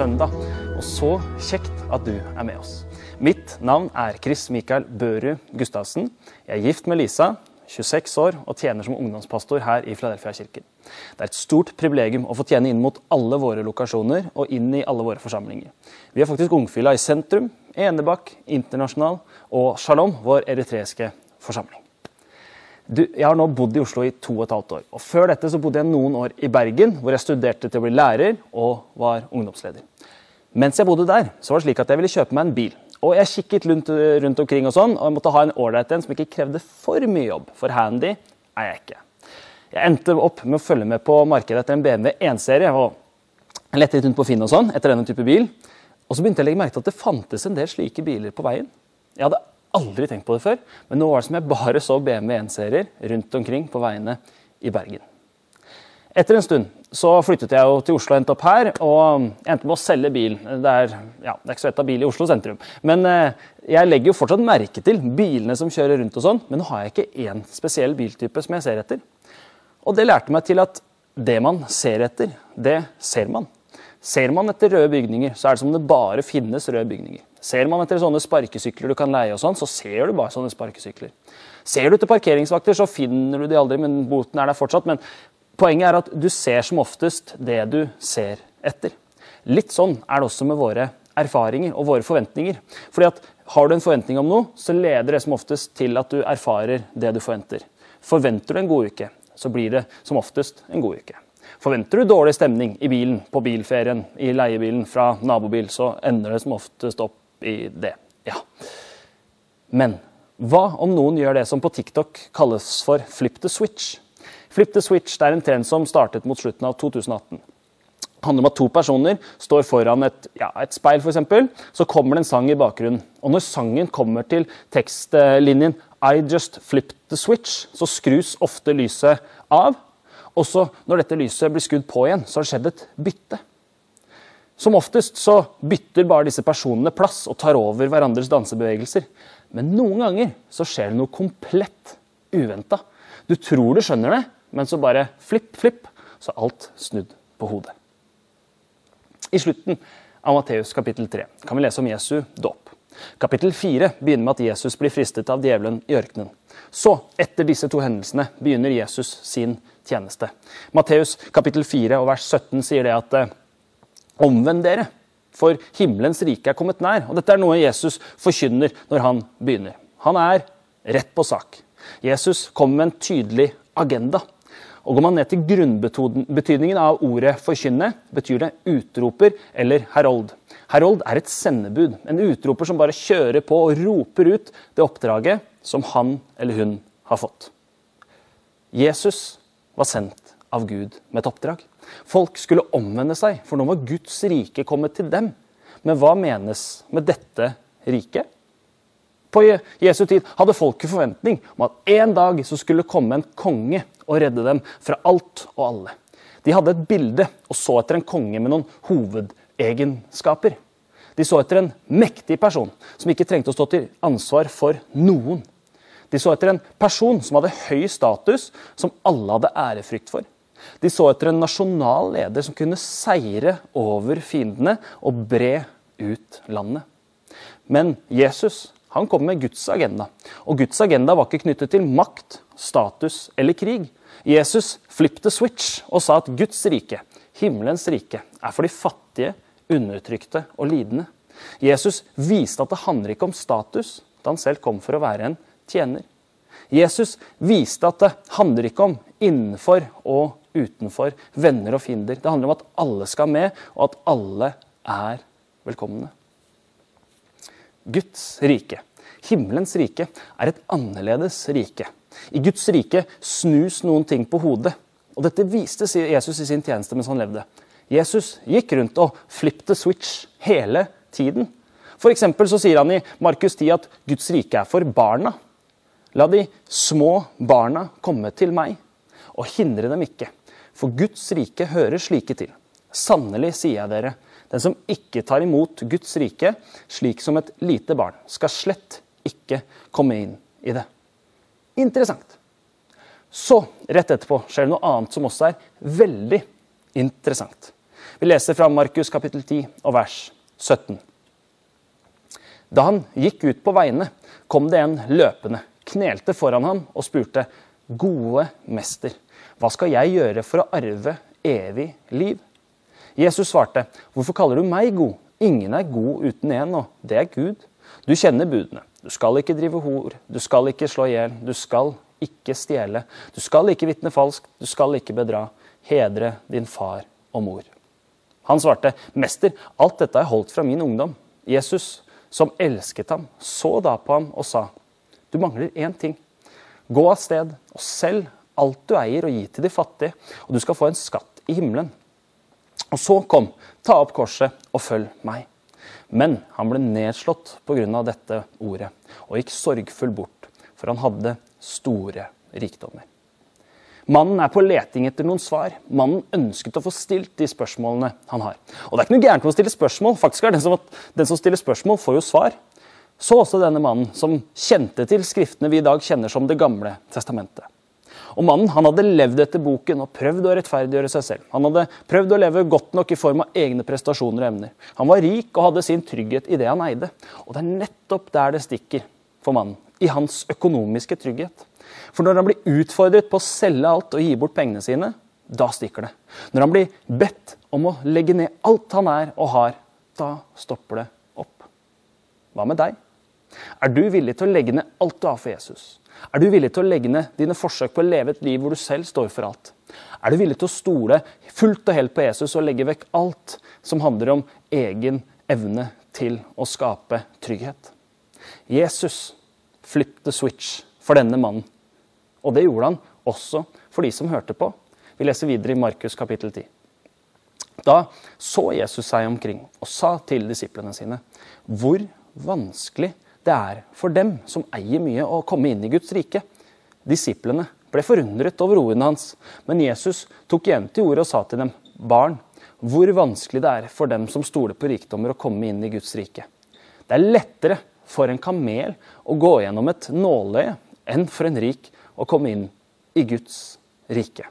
søndag. Og så kjekt at du er med oss. Mitt navn er Chris Mikael Børud Gustavsen. Jeg er gift med Lisa, 26 år, og tjener som ungdomspastor her i Fladelfia Kirken. Det er et stort privilegium å få tjene inn mot alle våre lokasjoner og inn i alle våre forsamlinger. Vi har faktisk Ungfylla i sentrum, Enebakk, Internasjonal og Shalom, vår eritreiske forsamling. Du, jeg har nå bodd i Oslo i to og et halvt år. og Før dette så bodde jeg noen år i Bergen, hvor jeg studerte til å bli lærer og var ungdomsleder. Mens jeg bodde der, så var det slik at jeg ville kjøpe meg en bil. Og jeg kikket rundt, rundt omkring, og sånn, og jeg måtte ha en ålreit en som ikke krevde for mye jobb. For handy er jeg ikke. Jeg endte opp med å følge med på markedet etter en BMW 1-serie. og lette litt rundt på Finn og sånn, etter denne type bil. Og så begynte jeg å legge merke til at det fantes en del slike biler på veien. Jeg hadde aldri tenkt på det før, men nå var det som jeg bare så BMW 1-serier rundt omkring på veiene i Bergen. Etter en stund så flyttet jeg jo til Oslo og endte opp her, og endte med å selge bil. Det er, ja, det er ikke så lett ha bil i Oslo sentrum. Men eh, jeg legger jo fortsatt merke til bilene som kjører rundt og sånn, men nå har jeg ikke én spesiell biltype som jeg ser etter. Og det lærte meg til at det man ser etter, det ser man. Ser man etter røde bygninger, så er det som om det bare finnes røde bygninger. Ser man etter sånne sparkesykler du kan leie, og sånn, så ser du bare sånne sparkesykler. Ser du etter parkeringsvakter, så finner du de aldri, men boten er der fortsatt. Men poenget er at du ser som oftest det du ser etter. Litt sånn er det også med våre erfaringer og våre forventninger. Fordi at Har du en forventning om noe, så leder det som oftest til at du erfarer det du forventer. Forventer du en god uke, så blir det som oftest en god uke. Forventer du dårlig stemning i bilen på bilferien i leiebilen fra nabobil, så ender det som oftest opp i det. Ja. Men hva om noen gjør det som på TikTok kalles for flip the switch? Flip the switch det er en trend som startet mot slutten av 2018. Det handler om at to personer står foran et, ja, et speil, f.eks. Så kommer det en sang i bakgrunnen. Og når sangen kommer til tekstlinjen I just flipped the switch, så skrus ofte lyset av, også når dette lyset blir skudd på igjen, så har det skjedd et bytte. Som oftest så bytter bare disse personene plass og tar over hverandres dansebevegelser. Men noen ganger så skjer det noe komplett uventa. Du tror du skjønner det, men så bare flipp, flipp, så er alt snudd på hodet. I slutten av Matteus kapittel 3 kan vi lese om Jesu dåp. Kapittel 4 begynner med at Jesus blir fristet av djevelen i ørkenen. Så, etter disse to hendelsene, begynner Jesus sin tjeneste. Matteus kapittel 4 og vers 17 sier det at eh, omvend dere, for himmelens rike er kommet nær. Og Dette er noe Jesus forkynner når han begynner. Han er rett på sak. Jesus kommer med en tydelig agenda. Og Går man ned til grunnbetydningen av ordet 'forkynne', betyr det utroper eller herold. Herold er et sendebud, en utroper som bare kjører på og roper ut det oppdraget som han eller hun har fått. Jesus var sendt av Gud med et oppdrag. Folk skulle omvende seg, for nå var Guds rike kommet til dem. Men hva menes med dette riket? På Jesu tid hadde folket forventning om at en dag så skulle komme en konge og redde dem fra alt og alle. De hadde et bilde og så etter en konge med noen hovedegenskaper. De så etter en mektig person som ikke trengte å stå til ansvar for noen. De så etter en person som hadde høy status, som alle hadde ærefrykt for. De så etter en nasjonal leder som kunne seire over fiendene og bre ut landet. Men Jesus han kom med Guds agenda. Og Guds agenda var ikke knyttet til makt, status eller krig. Jesus flipped the switch og sa at Guds rike, himmelens rike, er for de fattige, undertrykte og lidende. Jesus viste at det handler ikke om status da han selv kom for å være en tjener. Jesus viste at det handler ikke om innenfor og utenfor, venner og fiender. Det handler om at alle skal med, og at alle er velkomne. Guds rike, himmelens rike, er et annerledes rike. I Guds rike snus noen ting på hodet. Og Dette viste Jesus i sin tjeneste mens han levde. Jesus gikk rundt og flipped the switch hele tiden. For så sier han i Markus 10 at Guds rike er for barna. La de små barna komme til meg, og hindre dem ikke. For Guds rike hører slike til. Sannelig sier jeg dere, den som ikke tar imot Guds rike, slik som et lite barn, skal slett ikke komme inn i det. Interessant. Så, rett etterpå, skjer det noe annet som også er veldig interessant. Vi leser fra Markus kapittel 10 og vers 17. Da han gikk ut på veiene, kom det en løpende, knelte foran ham og spurte, Gode mester, hva skal jeg gjøre for å arve evig liv? Jesus svarte, Hvorfor kaller du meg god? Ingen er god uten én, og det er Gud. Du kjenner budene. Du skal ikke drive hor, du skal ikke slå i hjel, du skal ikke stjele, du skal ikke vitne falskt, du skal ikke bedra. Hedre din far og mor. Han svarte, Mester, alt dette har jeg holdt fra min ungdom. Jesus, som elsket ham, så da på ham og sa, Du mangler én ting. Gå av sted og selg alt du eier og gi til de fattige, og du skal få en skatt i himmelen. Og så kom, ta opp korset og følg meg. Men han ble nedslått pga. dette ordet og gikk sorgfull bort, for han hadde store rikdommer. Mannen er på leting etter noen svar. Mannen ønsket å få stilt de spørsmålene han har. Og det er ikke noe gærent med å stille spørsmål. Faktisk er det som at Den som stiller spørsmål, får jo svar. Så også denne mannen, som kjente til skriftene vi i dag kjenner som Det gamle testamentet. Og Mannen han hadde levd etter boken og prøvd å rettferdiggjøre seg selv. Han hadde prøvd å leve godt nok i form av egne prestasjoner og evner. Han var rik og hadde sin trygghet i det han eide. Og det er nettopp der det stikker for mannen. I hans økonomiske trygghet. For når han blir utfordret på å selge alt og gi bort pengene sine, da stikker det. Når han blir bedt om å legge ned alt han er og har, da stopper det opp. Hva med deg? Er du villig til å legge ned alt du har for Jesus? Er du villig til å legge ned dine forsøk på å leve et liv hvor du selv står for alt? Er du villig til å stole fullt og helt på Jesus og legge vekk alt som handler om egen evne til å skape trygghet? Jesus flipped the switch for denne mannen. Og det gjorde han også for de som hørte på. Vi leser videre i Markus kapittel 10. Da så Jesus seg omkring og sa til disiplene sine hvor vanskelig det er for dem som eier mye, å komme inn i Guds rike. Disiplene ble forundret over ordene hans, men Jesus tok igjen til ordet og sa til dem, barn, hvor vanskelig det er for dem som stoler på rikdommer, å komme inn i Guds rike. Det er lettere for en kamel å gå gjennom et nåløye enn for en rik å komme inn i Guds rike.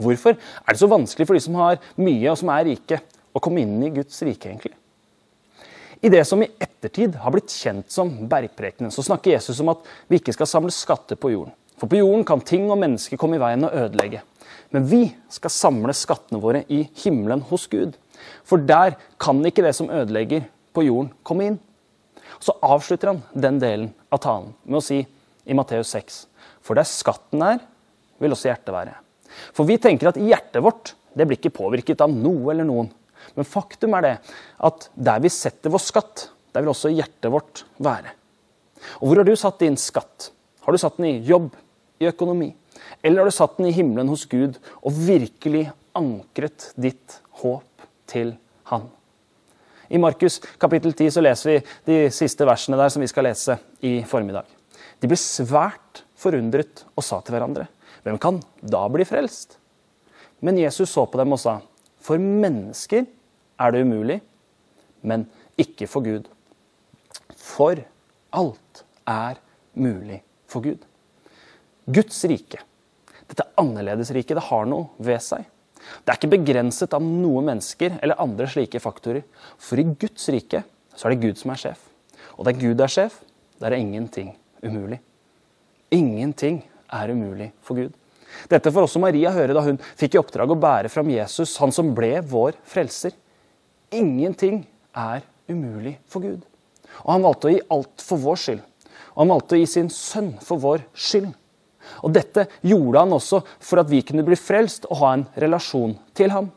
Hvorfor er det så vanskelig for de som har mye og som er rike, å komme inn i Guds rike, egentlig? I det som i ettertid har blitt kjent som bergprekenen, så snakker Jesus om at vi ikke skal samle skatter på jorden. For på jorden kan ting og mennesker komme i veien og ødelegge. Men vi skal samle skattene våre i himmelen hos Gud. For der kan ikke det som ødelegger på jorden, komme inn. Så avslutter han den delen av talen med å si i Matteus 6.: For der skatten er, vil også hjertet være. For vi tenker at hjertet vårt det blir ikke påvirket av noe eller noen. Men faktum er det at der vi setter vår skatt, der vil også hjertet vårt være. Og hvor har du satt din skatt? Har du satt den i jobb, i økonomi? Eller har du satt den i himmelen hos Gud og virkelig ankret ditt håp til Han? I Markus kapittel 10 så leser vi de siste versene der som vi skal lese i formiddag. De ble svært forundret og sa til hverandre, hvem kan da bli frelst? Men Jesus så på dem og sa, for mennesker er det umulig, men ikke for Gud. For alt er mulig for Gud. Guds rike, dette annerledesriket, det har noe ved seg. Det er ikke begrenset av noen mennesker eller andre slike faktorer. For i Guds rike så er det Gud som er sjef. Og der Gud er sjef, der er ingenting umulig. Ingenting er umulig for Gud. Dette får også Maria høre da hun fikk i oppdrag å bære fram Jesus, han som ble vår frelser. Ingenting er umulig for Gud. Og han valgte å gi alt for vår skyld. Og han valgte å gi sin sønn for vår skyld. Og dette gjorde han også for at vi kunne bli frelst og ha en relasjon til ham.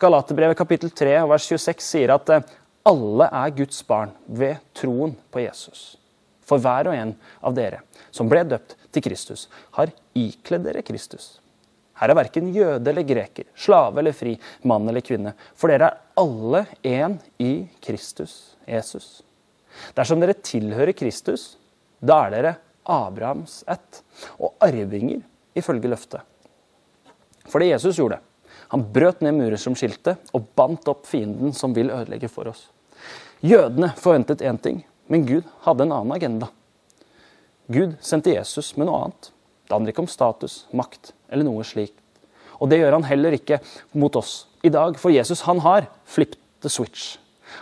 Galaterbrevet kapittel 3 vers 26 sier at eh, alle er Guds barn ved troen på Jesus. For hver og en av dere som ble døpt til Kristus, har ikledd dere Kristus. Her er verken jøde eller greker, slave eller fri, mann eller kvinne. For dere er alle én i Kristus Jesus. Dersom dere tilhører Kristus, da er dere Abrahams ett og arvinger ifølge løftet. For det Jesus gjorde, han brøt ned murer som skilte og bandt opp fienden som vil ødelegge for oss. Jødene forventet én ting, men Gud hadde en annen agenda. Gud sendte Jesus med noe annet. Det handler ikke om status, makt eller noe slikt. Og det gjør han heller ikke mot oss i dag. For Jesus han har flipped the switch.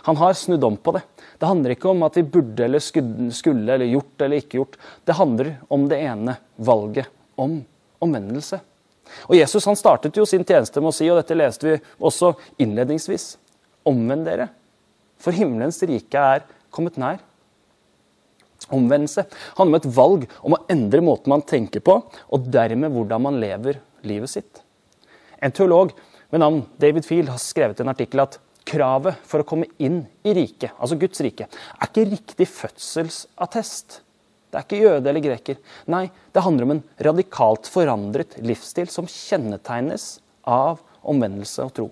Han har snudd om på det. Det handler ikke om at vi burde eller skulle eller gjort eller ikke gjort. Det handler om det ene valget, om omvendelse. Og Jesus han startet jo sin tjeneste med å si, og dette leste vi også innledningsvis, omvend dere, for himmelens rike er kommet nær. Omvendelse handler om et valg om å endre måten man tenker på, og dermed hvordan man lever livet sitt. En teolog ved navn David Field har skrevet en artikkel at kravet for å komme inn i riket, altså Guds rike, er ikke riktig fødselsattest. Det er ikke jøde eller greker. Nei, det handler om en radikalt forandret livsstil som kjennetegnes av omvendelse og tro.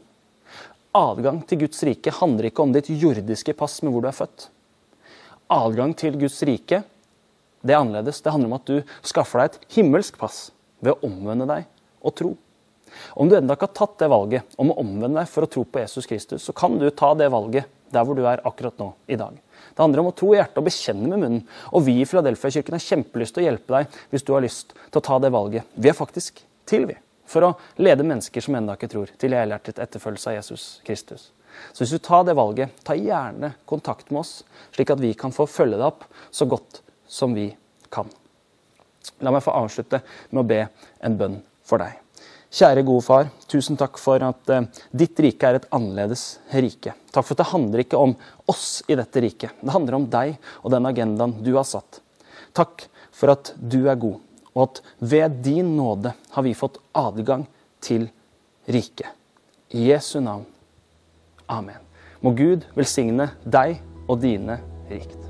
Adgang til Guds rike handler ikke om ditt jordiske pass med hvor du er født. Adgang til Guds rike det er annerledes. Det handler om at du skaffer deg et himmelsk pass ved å omvende deg og tro. Om du ennå ikke har tatt det valget om å omvende deg for å tro på Jesus Kristus, så kan du ta det valget der hvor du er akkurat nå i dag. Det handler om å tro i hjertet og bekjenne med munnen. Og vi i Filadelfia-kirken har kjempelyst til å hjelpe deg hvis du har lyst til å ta det valget. Vi er faktisk til, vi. For å lede mennesker som ennå ikke tror, til helhjertet etterfølgelse av Jesus Kristus. Så hvis du tar det valget, ta gjerne kontakt med oss, slik at vi kan få følge deg opp så godt som vi kan. La meg få avslutte med å be en bønn for deg. Kjære gode far, tusen takk for at eh, ditt rike er et annerledes rike. Takk for at det handler ikke om oss i dette riket. Det handler om deg og den agendaen du har satt. Takk for at du er god, og at ved din nåde har vi fått adgang til riket. I Jesu navn. Amen. Må Gud velsigne deg og dine rikt.